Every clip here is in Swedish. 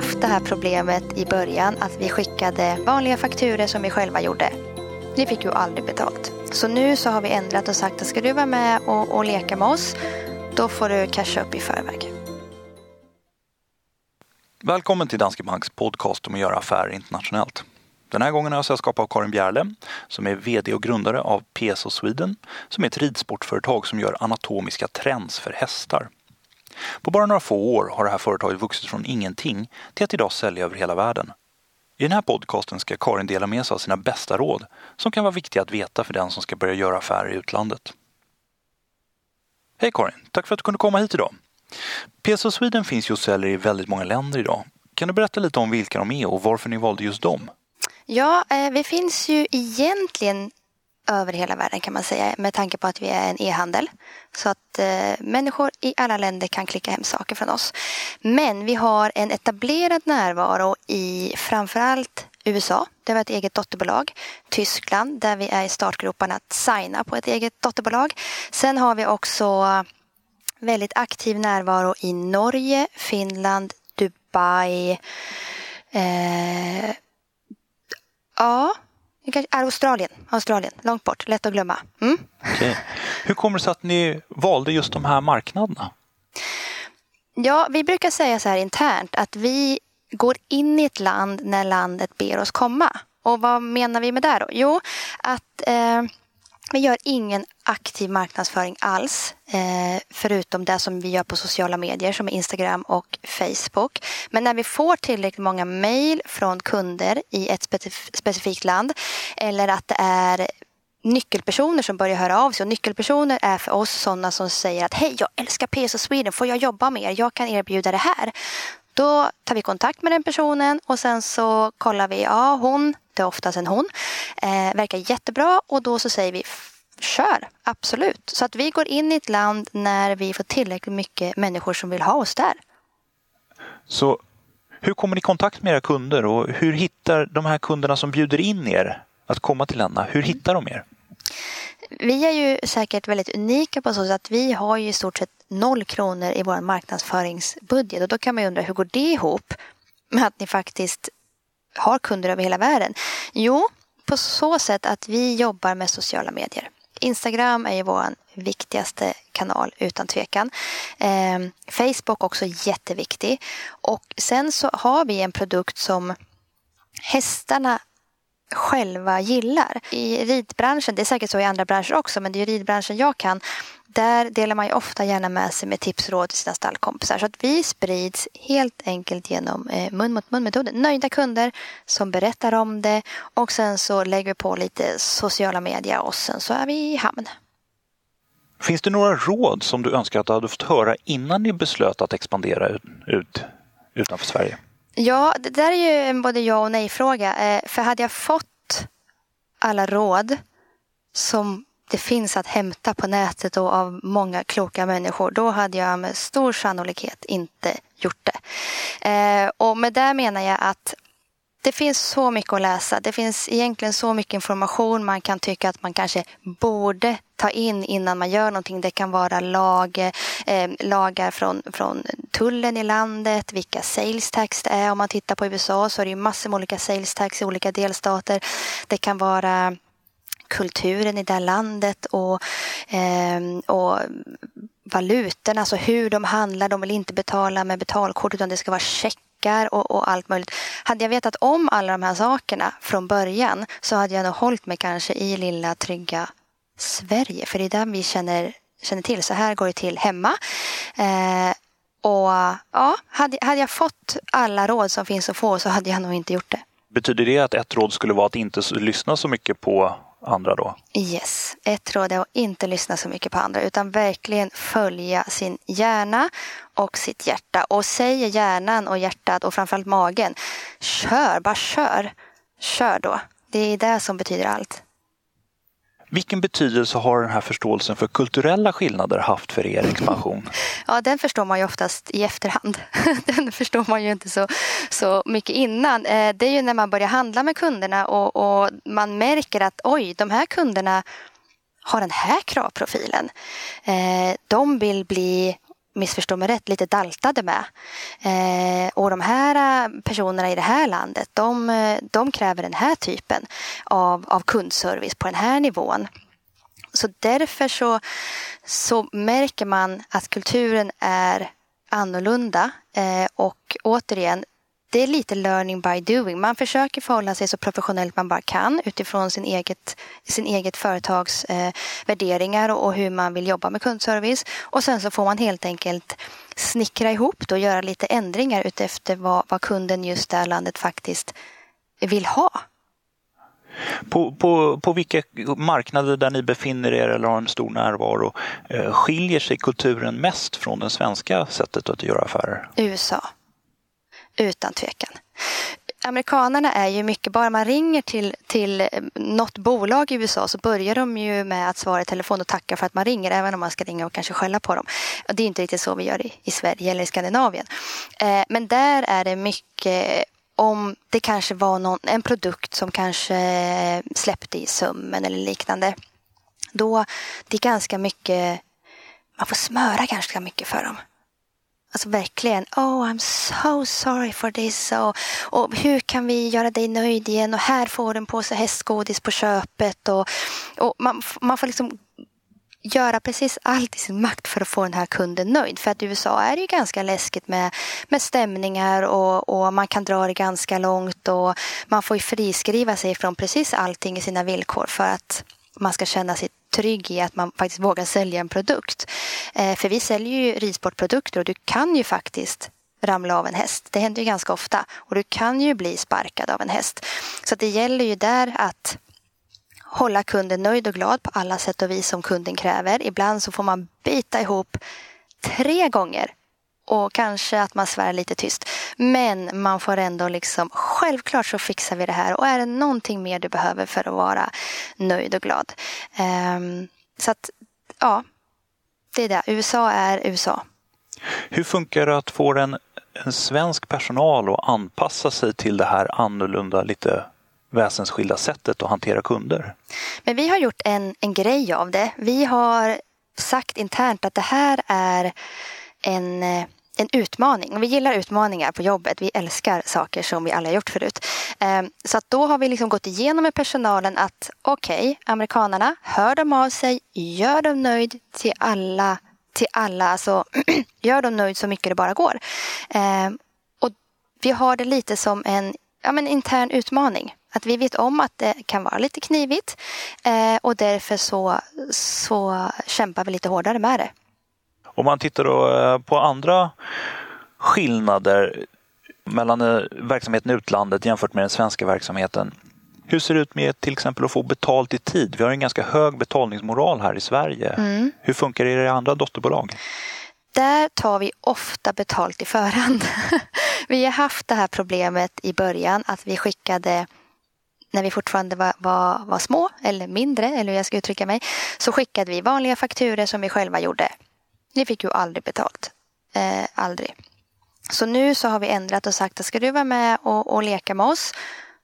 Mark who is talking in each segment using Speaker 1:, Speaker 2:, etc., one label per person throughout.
Speaker 1: haft det här problemet i början att vi skickade vanliga fakturer som vi själva gjorde. Vi fick ju aldrig betalt. Så nu så har vi ändrat och sagt att ska du vara med och, och leka med oss, då får du casha upp i förväg.
Speaker 2: Välkommen till Danske Banks podcast om att göra affärer internationellt. Den här gången har jag sällskap av Karin Bjärle som är VD och grundare av PSO Sweden som är ett ridsportföretag som gör anatomiska trends för hästar. På bara några få år har det här företaget vuxit från ingenting till att idag sälja över hela världen. I den här podcasten ska Karin dela med sig av sina bästa råd som kan vara viktiga att veta för den som ska börja göra affärer i utlandet. Hej Karin, tack för att du kunde komma hit idag. PSO Sweden finns ju och säljer i väldigt många länder idag. Kan du berätta lite om vilka de är och varför ni valde just dem?
Speaker 1: Ja, eh, vi finns ju egentligen över hela världen kan man säga med tanke på att vi är en e-handel. Så att eh, människor i alla länder kan klicka hem saker från oss. Men vi har en etablerad närvaro i framförallt USA, där vi har ett eget dotterbolag. Tyskland, där vi är i startgroparna att signa på ett eget dotterbolag. Sen har vi också väldigt aktiv närvaro i Norge, Finland, Dubai. Eh, ja, Australien, Australien, långt bort, lätt att glömma. Mm.
Speaker 2: Okay. Hur kommer det sig att ni valde just de här marknaderna?
Speaker 1: Ja, vi brukar säga så här internt att vi går in i ett land när landet ber oss komma. Och vad menar vi med det då? Jo, att eh, vi gör ingen aktiv marknadsföring alls, eh, förutom det som vi gör på sociala medier som Instagram och Facebook. Men när vi får tillräckligt många mejl från kunder i ett specifikt land eller att det är nyckelpersoner som börjar höra av sig. Och nyckelpersoner är för oss sådana som säger att hej, jag älskar PSO Sweden, får jag jobba med er? Jag kan erbjuda det här. Då tar vi kontakt med den personen och sen så kollar vi, ja hon, är oftast en hon, eh, verkar jättebra och då så säger vi kör, absolut. Så att vi går in i ett land när vi får tillräckligt mycket människor som vill ha oss där.
Speaker 2: Så hur kommer ni i kontakt med era kunder och hur hittar de här kunderna som bjuder in er att komma till länderna, hur hittar de er?
Speaker 1: Vi är ju säkert väldigt unika på så sätt att vi har ju i stort sett noll kronor i vår marknadsföringsbudget och då kan man ju undra hur går det ihop med att ni faktiskt har kunder över hela världen? Jo, på så sätt att vi jobbar med sociala medier. Instagram är ju vår viktigaste kanal utan tvekan. Eh, Facebook också jätteviktig. Och sen så har vi en produkt som hästarna själva gillar. I ridbranschen, det är säkert så i andra branscher också, men det är ridbranschen jag kan. Där delar man ju ofta gärna med sig med tips och råd till sina stallkompisar. Så att vi sprids helt enkelt genom eh, mun mot mun-metoden. Nöjda kunder som berättar om det och sen så lägger vi på lite sociala medier och sen så är vi i hamn.
Speaker 2: Finns det några råd som du önskar att du hade fått höra innan ni beslöt att expandera ut, ut utanför Sverige?
Speaker 1: Ja, det där är ju en både ja och nej-fråga. Eh, för hade jag fått alla råd som det finns att hämta på nätet och av många kloka människor, då hade jag med stor sannolikhet inte gjort det. Eh, och med det menar jag att det finns så mycket att läsa. Det finns egentligen så mycket information man kan tycka att man kanske borde ta in innan man gör någonting. Det kan vara lag, eh, lagar från, från tullen i landet, vilka sales tax det är. Om man tittar på USA så är det ju massor med olika sales tax i olika delstater. Det kan vara kulturen i det här landet och, eh, och valutorna, alltså hur de handlar. De vill inte betala med betalkort utan det ska vara checkar och, och, allt möjligt. Hade jag vetat om alla de här sakerna från början så hade jag nog hållit mig kanske i lilla trygga Sverige. För det är där vi känner, känner till. Så här går det till hemma. Eh, och ja, hade, hade jag fått alla råd som finns att få så hade jag nog inte gjort det.
Speaker 2: Betyder det att ett råd skulle vara att inte lyssna så mycket på andra då?
Speaker 1: Yes, ett råd är att inte lyssna så mycket på andra utan verkligen följa sin hjärna och sitt hjärta. Och säger hjärnan och hjärtat och framförallt magen, kör, bara kör. Kör då. Det är det som betyder allt.
Speaker 2: Vilken betydelse har den här förståelsen för kulturella skillnader haft för er expansion?
Speaker 1: Ja, den förstår man ju oftast i efterhand. Den förstår man ju inte så, så mycket innan. Eh, det är ju när man börjar handla med kunderna och, och man märker att oj, de här kunderna har den här kravprofilen. Eh, de vill bli missförstå mig rätt, lite daltade med. Eh, och de här eh, personerna i det här landet, de, eh, de kräver den här typen av, av kundservice på den här nivån. Så därför så, så märker man att kulturen är annorlunda. Eh, och återigen, det är lite learning by doing. Man försöker förhålla sig så professionellt man bara kan utifrån sin eget, sin eget företags eh, värderingar och, och, hur man vill jobba med kundservice. Och sen så får man helt enkelt snickra ihop och göra lite ändringar utefter vad, vad kunden just det landet faktiskt vill ha.
Speaker 2: På, på, på vilka marknader där ni befinner er eller har en stor närvaro eh, skiljer sig kulturen mest från det svenska sättet att göra affärer?
Speaker 1: USA. Utan tvekan. Amerikanerna är ju mycket, bara man ringer till, till eh, något bolag i USA så börjar de ju med att svara i telefon och tacka för att man ringer, även om man ska ringa och kanske skälla på dem. Det är inte riktigt så vi gör i, i Sverige eller i Skandinavien. Eh, men där är det mycket eh, om det kanske var någon, en produkt som kanske eh, släppte i sömmen eller liknande. Då det är ganska mycket, man får smöra ganska mycket för dem. Alltså verkligen, oh I'm so sorry for this. Och, och hur kan vi göra dig nöjd igen? Och här får du en påse hästgodis på köpet. Och, och man, man får liksom göra precis allt i sin makt för att få den här kunden nöjd. För att i USA är det ju ganska läskigt med, med stämningar och, och man kan dra det ganska långt. Och man får ju friskriva sig från precis allting i sina villkor för att man ska känna sitt trygg i att man faktiskt vågar sälja en produkt. Eh, för vi säljer ju ridsportprodukter och du kan ju faktiskt ramla av en häst. Det händer ju ganska ofta och du kan ju bli sparkad av en häst. Så det gäller ju där att hålla kunden nöjd och glad på alla sätt och vis som kunden kräver. Ibland så får man bita ihop tre gånger och kanske att man svär lite tyst. Men man får ändå liksom, självklart så fixar vi det här och är det någonting mer du behöver för att vara nöjd och glad. Um, så att, ja, det är det. USA är USA.
Speaker 2: Hur funkar det att få en, en svensk personal att anpassa sig till det här annorlunda, lite väsensskilda sättet att hantera kunder?
Speaker 1: Men vi har gjort en, en grej av det. Vi har sagt internt att det här är en eh, en utmaning. Vi gillar utmaningar på jobbet. Vi älskar saker som vi aldrig har gjort förut. Ehm, så att då har vi liksom gått igenom med personalen att okej, okay, amerikanarna, hör de av sig, gör dem nöjd till alla, till alla, alltså gör dem nöjd så mycket det bara går. Ehm, och vi har det lite som en ja, men intern utmaning. Att vi vet om att det kan vara lite knivigt eh, och därför så, så kämpar vi lite hårdare med det.
Speaker 2: Om man tittar då eh, på andra skillnader mellan eh, verksamheten i utlandet jämfört med den svenska verksamheten. Hur ser det ut med till exempel att få betalt i tid? Vi har en ganska hög betalningsmoral här i Sverige. Mm. Hur funkar det i andra dotterbolag?
Speaker 1: Där tar vi ofta betalt i förhand. vi har haft det här problemet i början att vi skickade när vi fortfarande var, var, var små eller mindre, eller hur jag ska uttrycka mig, så skickade vi vanliga fakturer som vi själva gjorde ni fick ju aldrig betalt. Eh, aldrig. Så nu så har vi ändrat och sagt att ska du vara med och, och leka med oss,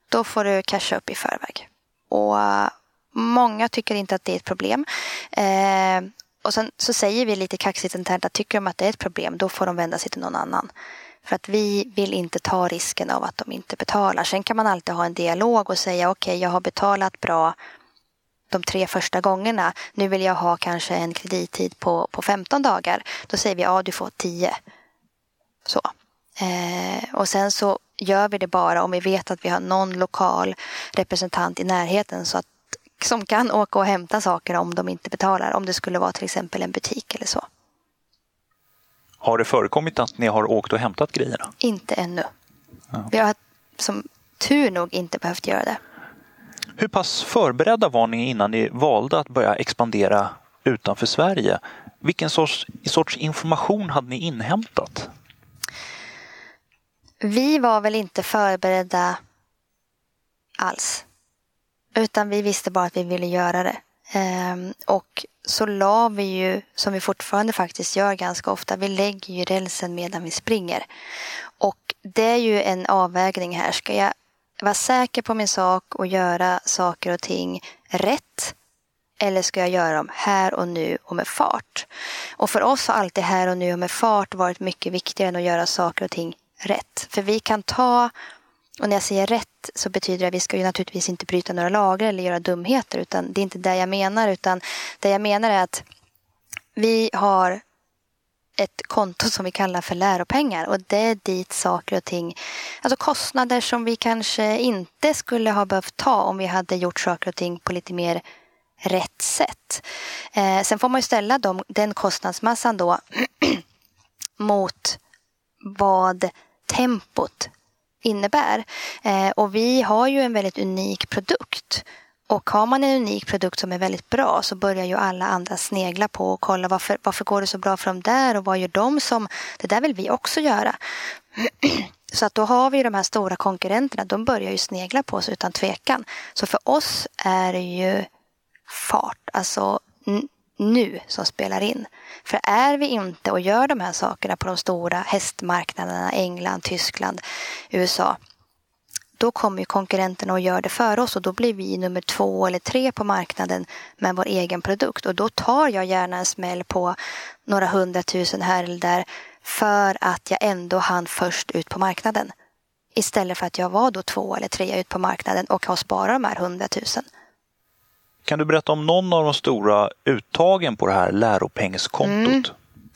Speaker 1: då får du casha upp i förväg. Och eh, många tycker inte att det är ett problem. Eh, och sen så säger vi lite kaxigt internt att tycker de att det är ett problem, då får de vända sig till någon annan. För att vi vill inte ta risken av att de inte betalar. Sen kan man alltid ha en dialog och säga okej, okay, jag har betalat bra de tre första gångerna. Nu vill jag ha kanske en kredittid på, på 15 dagar. Då säger vi ja, du får 10. Så. Eh, och sen så gör vi det bara om vi vet att vi har någon lokal representant i närheten så att, som kan åka och hämta saker om de inte betalar. Om det skulle vara till exempel en butik eller så.
Speaker 2: Har det förekommit att ni har åkt och hämtat grejerna?
Speaker 1: Inte ännu. Ja. Vi har som tur nog inte behövt göra det.
Speaker 2: Hur pass förberedda var ni innan ni valde att börja expandera utanför Sverige? Vilken sorts, sorts information hade ni inhämtat?
Speaker 1: Vi var väl inte förberedda alls. Utan vi visste bara att vi ville göra det. Ehm, och så la vi ju, som vi fortfarande faktiskt gör ganska ofta, vi lägger ju rälsen medan vi springer. Och det är ju en avvägning här. Ska jag vara säker på min sak och göra saker och ting rätt? eller ska jag göra dem här och nu och med fart? Och för oss har alltid här och nu och med fart varit mycket viktigare än att göra saker och ting rätt. För vi kan ta, och när jag säger rätt så betyder det att vi ska ju naturligtvis inte bryta några lagar eller göra dumheter, utan det är inte det jag menar, utan det jag menar är att vi har ett konto som vi kallar för läropengar och det är dit saker och ting, alltså kostnader som vi kanske inte skulle ha behövt ta om vi hade gjort saker och ting på lite mer rätt sätt. Eh, sen får man ju ställa dem, den kostnadsmassan då mot vad tempot innebär. Eh, och vi har ju en väldigt unik produkt. Och har man en unik produkt som är väldigt bra så börjar ju alla andra snegla på och kolla varför, varför går det så bra för dem där och vad gör de som, det där vill vi också göra. Så att då har vi de här stora konkurrenterna, de börjar ju snegla på oss utan tvekan. Så för oss är det ju fart, alltså nu som spelar in. För är vi inte och gör de här sakerna på de stora hästmarknaderna, England, Tyskland, USA, då kommer ju konkurrenterna och gör det för oss och då blir vi nummer två eller tre på marknaden med vår egen produkt och då tar jag gärna en smäll på några hundratusen här eller där för att jag ändå hann först ut på marknaden. Istället för att jag var då två eller tre ut på marknaden och har sparat de här hundratusen.
Speaker 2: Kan du berätta om någon av de stora uttagen på det här läropengskontot? Mm.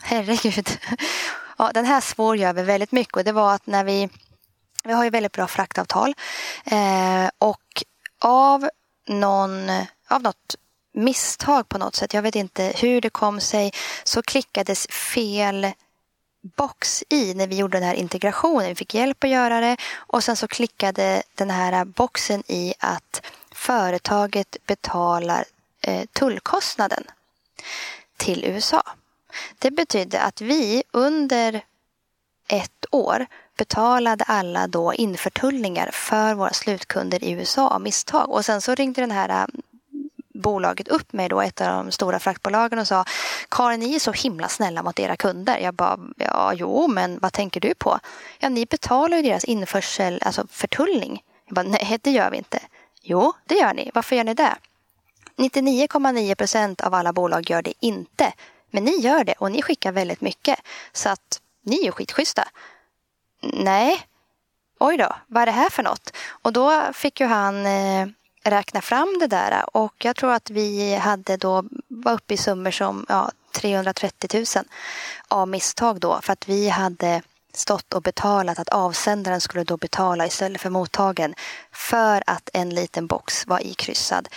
Speaker 1: Herregud. Ja, den här svor jag över väldigt mycket och det var att när vi vi har ju väldigt bra fraktavtal eh, och av någon, av något misstag på något sätt, jag vet inte hur det kom sig, så klickades fel box i när vi gjorde den här integrationen. Vi fick hjälp att göra det och sen så klickade den här boxen i att företaget betalar eh, tullkostnaden till USA. Det betydde att vi under ett år betalade alla då införtullningar för våra slutkunder i USA av misstag. Och sen så ringde den här äh, bolaget upp mig då, ett av de stora fraktbolagen och sa Karin, ni är så himla snälla mot era kunder. Jag bara, ja, jo, men vad tänker du på? Ja, ni betalar ju deras införsel, alltså förtullning. Jag bara, nej, det gör vi inte. Jo, det gör ni. Varför gör ni det? 99,9 procent av alla bolag gör det inte. Men ni gör det och ni skickar väldigt mycket. Så att ni är ju skitschyssta nej, oj då, vad är det här för något? Och då fick ju han eh, räkna fram det där och jag tror att vi hade då var uppe i summor som ja, 330 000 av misstag då för att vi hade stått och betalat att avsändaren skulle då betala istället för mottagen för att en liten box var ikryssad.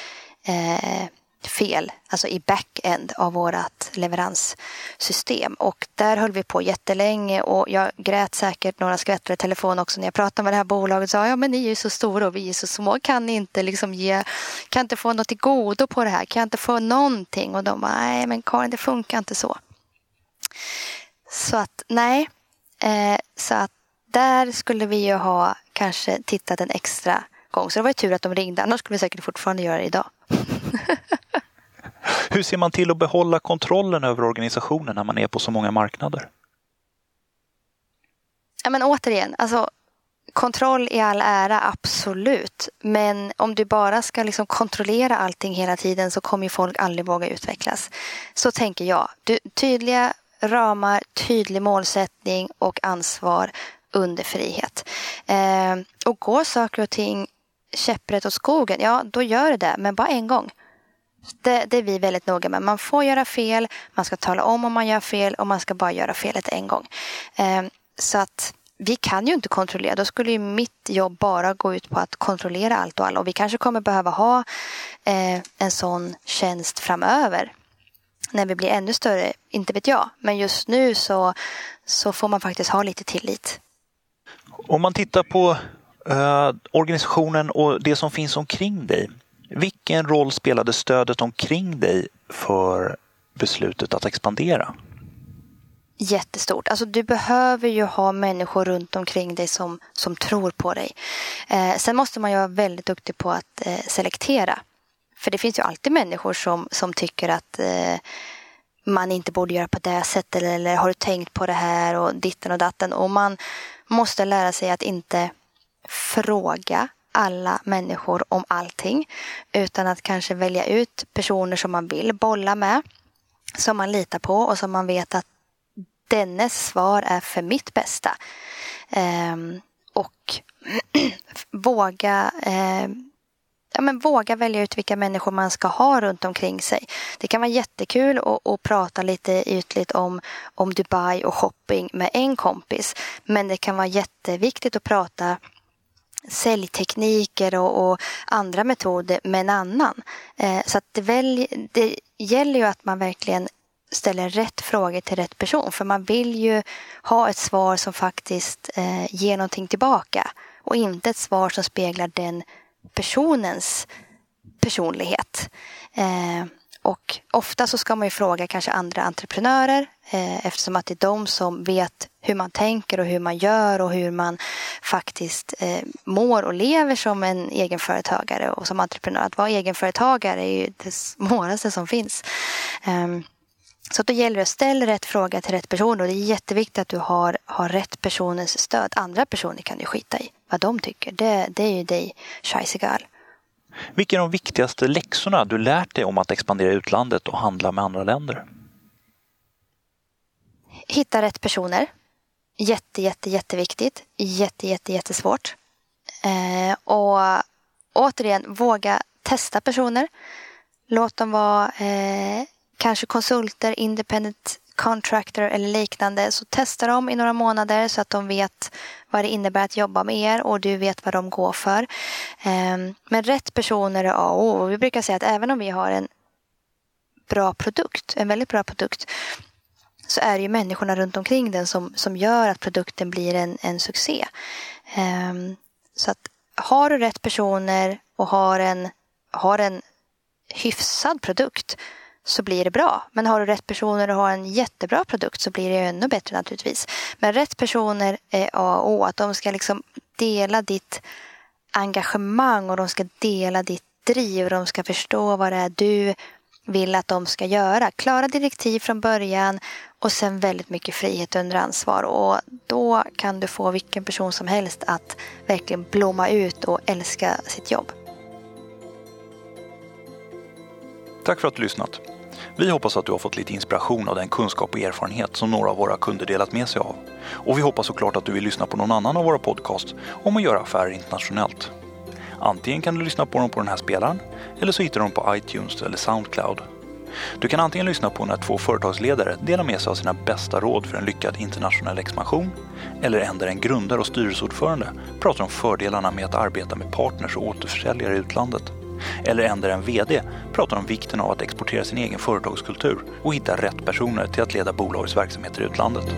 Speaker 1: Eh, fel, alltså i back-end av vårt leveranssystem. Och där höll vi på jättelänge och jag grät säkert några skvättar i telefon också när jag pratade med det här bolaget och sa ja men ni är ju så stora och vi är så små, kan ni inte liksom ge, kan inte få något till godo på det här, kan jag inte få någonting? Och de bara, nej men Karin det funkar inte så. Så att nej, eh, så att där skulle vi ju ha kanske tittat en extra gång. Så det var ju tur att de ringde, annars skulle vi säkert fortfarande göra det idag.
Speaker 2: Hur ser man till att behålla kontrollen över organisationen när man är på så många marknader?
Speaker 1: Ja, men återigen, alltså, kontroll i all ära, absolut. Men om du bara ska liksom kontrollera allting hela tiden så kommer folk aldrig våga utvecklas. Så tänker jag. Du, tydliga ramar, tydlig målsättning och ansvar under frihet. Eh, och går saker och ting käpprätt åt skogen, ja då gör det det, men bara en gång. Det, det, är vi väldigt noga med. Man får göra fel, man ska tala om om man gör fel och man ska bara göra felet en gång. Eh, så att vi kan ju inte kontrollera. Då skulle ju mitt jobb bara gå ut på att kontrollera allt och alla. Och vi kanske kommer behöva ha eh, en sån tjänst framöver. När vi blir ännu större, inte vet jag. Men just nu så, så får man faktiskt ha lite tillit.
Speaker 2: Om man tittar på eh, organisationen och det som finns omkring dig. Vilken roll spelade stödet omkring dig för beslutet att expandera?
Speaker 1: Jättestort. Alltså, du behöver ju ha människor runt omkring dig som, som tror på dig. Eh, sen måste man ju vara väldigt duktig på att eh, selektera. För det finns ju alltid människor som, som tycker att eh, man inte borde göra på det sättet eller, eller har du tänkt på det här och ditten och datten. Och man måste lära sig att inte fråga alla människor om allting. Utan att kanske välja ut personer som man vill bolla med. Som man litar på och som man vet att dennes svar är för mitt bästa. Eh, och våga eh, ja, men våga välja ut vilka människor man ska ha runt omkring sig. Det kan vara jättekul att, att prata lite ytligt om, om Dubai och shopping med en kompis. Men det kan vara jätteviktigt att prata säljtekniker och, och andra metoder med en annan. Eh, så att det, väl, det gäller ju att man verkligen ställer rätt frågor till rätt person. För man vill ju ha ett svar som faktiskt eh, ger någonting tillbaka. Och inte ett svar som speglar den personens personlighet. Eh, och ofta så ska man ju fråga kanske andra entreprenörer eh, eftersom att det är de som vet hur man tänker och hur man gör och hur man faktiskt eh, mår och lever som en egenföretagare och som entreprenör. Att vara egenföretagare är ju det svåraste som finns. Um, så då gäller det att ställa rätt fråga till rätt person och det är jätteviktigt att du har, har rätt personens stöd. Andra personer kan du skita i. Vad de tycker, det, det är ju dig scheissegal.
Speaker 2: Vilka är de viktigaste läxorna du lärt dig om att expandera i utlandet och handla med andra länder?
Speaker 1: Hitta rätt personer. Jätte, jätte, jätteviktigt. Jätte, jätte, jättesvårt. Eh, och återigen, våga testa personer. Låt dem vara eh, kanske konsulter, independent contractor eller liknande så testa dem i några månader så att de vet vad det innebär att jobba med er och du vet vad de går för. Eh, men rätt personer är A och O. Vi brukar säga att även om vi har en bra produkt, en väldigt bra produkt så är det ju människorna runt omkring den som, som gör att produkten blir en, en succé. Um, så att har du rätt personer och har en, har en hyfsad produkt så blir det bra. Men har du rätt personer och har en jättebra produkt så blir det ännu bättre naturligtvis. Men rätt personer är A och O. Att de ska liksom dela ditt engagemang och de ska dela ditt driv. Och de ska förstå vad det är du vill att de ska göra. Klara direktiv från början och sen väldigt mycket frihet under ansvar. Och då kan du få vilken person som helst att verkligen blomma ut och älska sitt jobb.
Speaker 2: Tack för att du lyssnat. Vi hoppas att du har fått lite inspiration av den kunskap och erfarenhet som några av våra kunder delat med sig av. Och vi hoppas såklart att du vill lyssna på någon annan av våra podcasts om att göra affärer internationellt. Antingen kan du lyssna på dem på den här spelaren eller så hittar du dem på iTunes eller Soundcloud. Du kan antingen lyssna på när två företagsledare delar med sig av sina bästa råd för en lyckad internationell expansion eller en där en grundare och styrelseordförande pratar om fördelarna med att arbeta med partners och återförsäljare i utlandet. Eller en där en VD pratar om vikten av att exportera sin egen företagskultur och hitta rätt personer till att leda bolagets verksamheter i utlandet.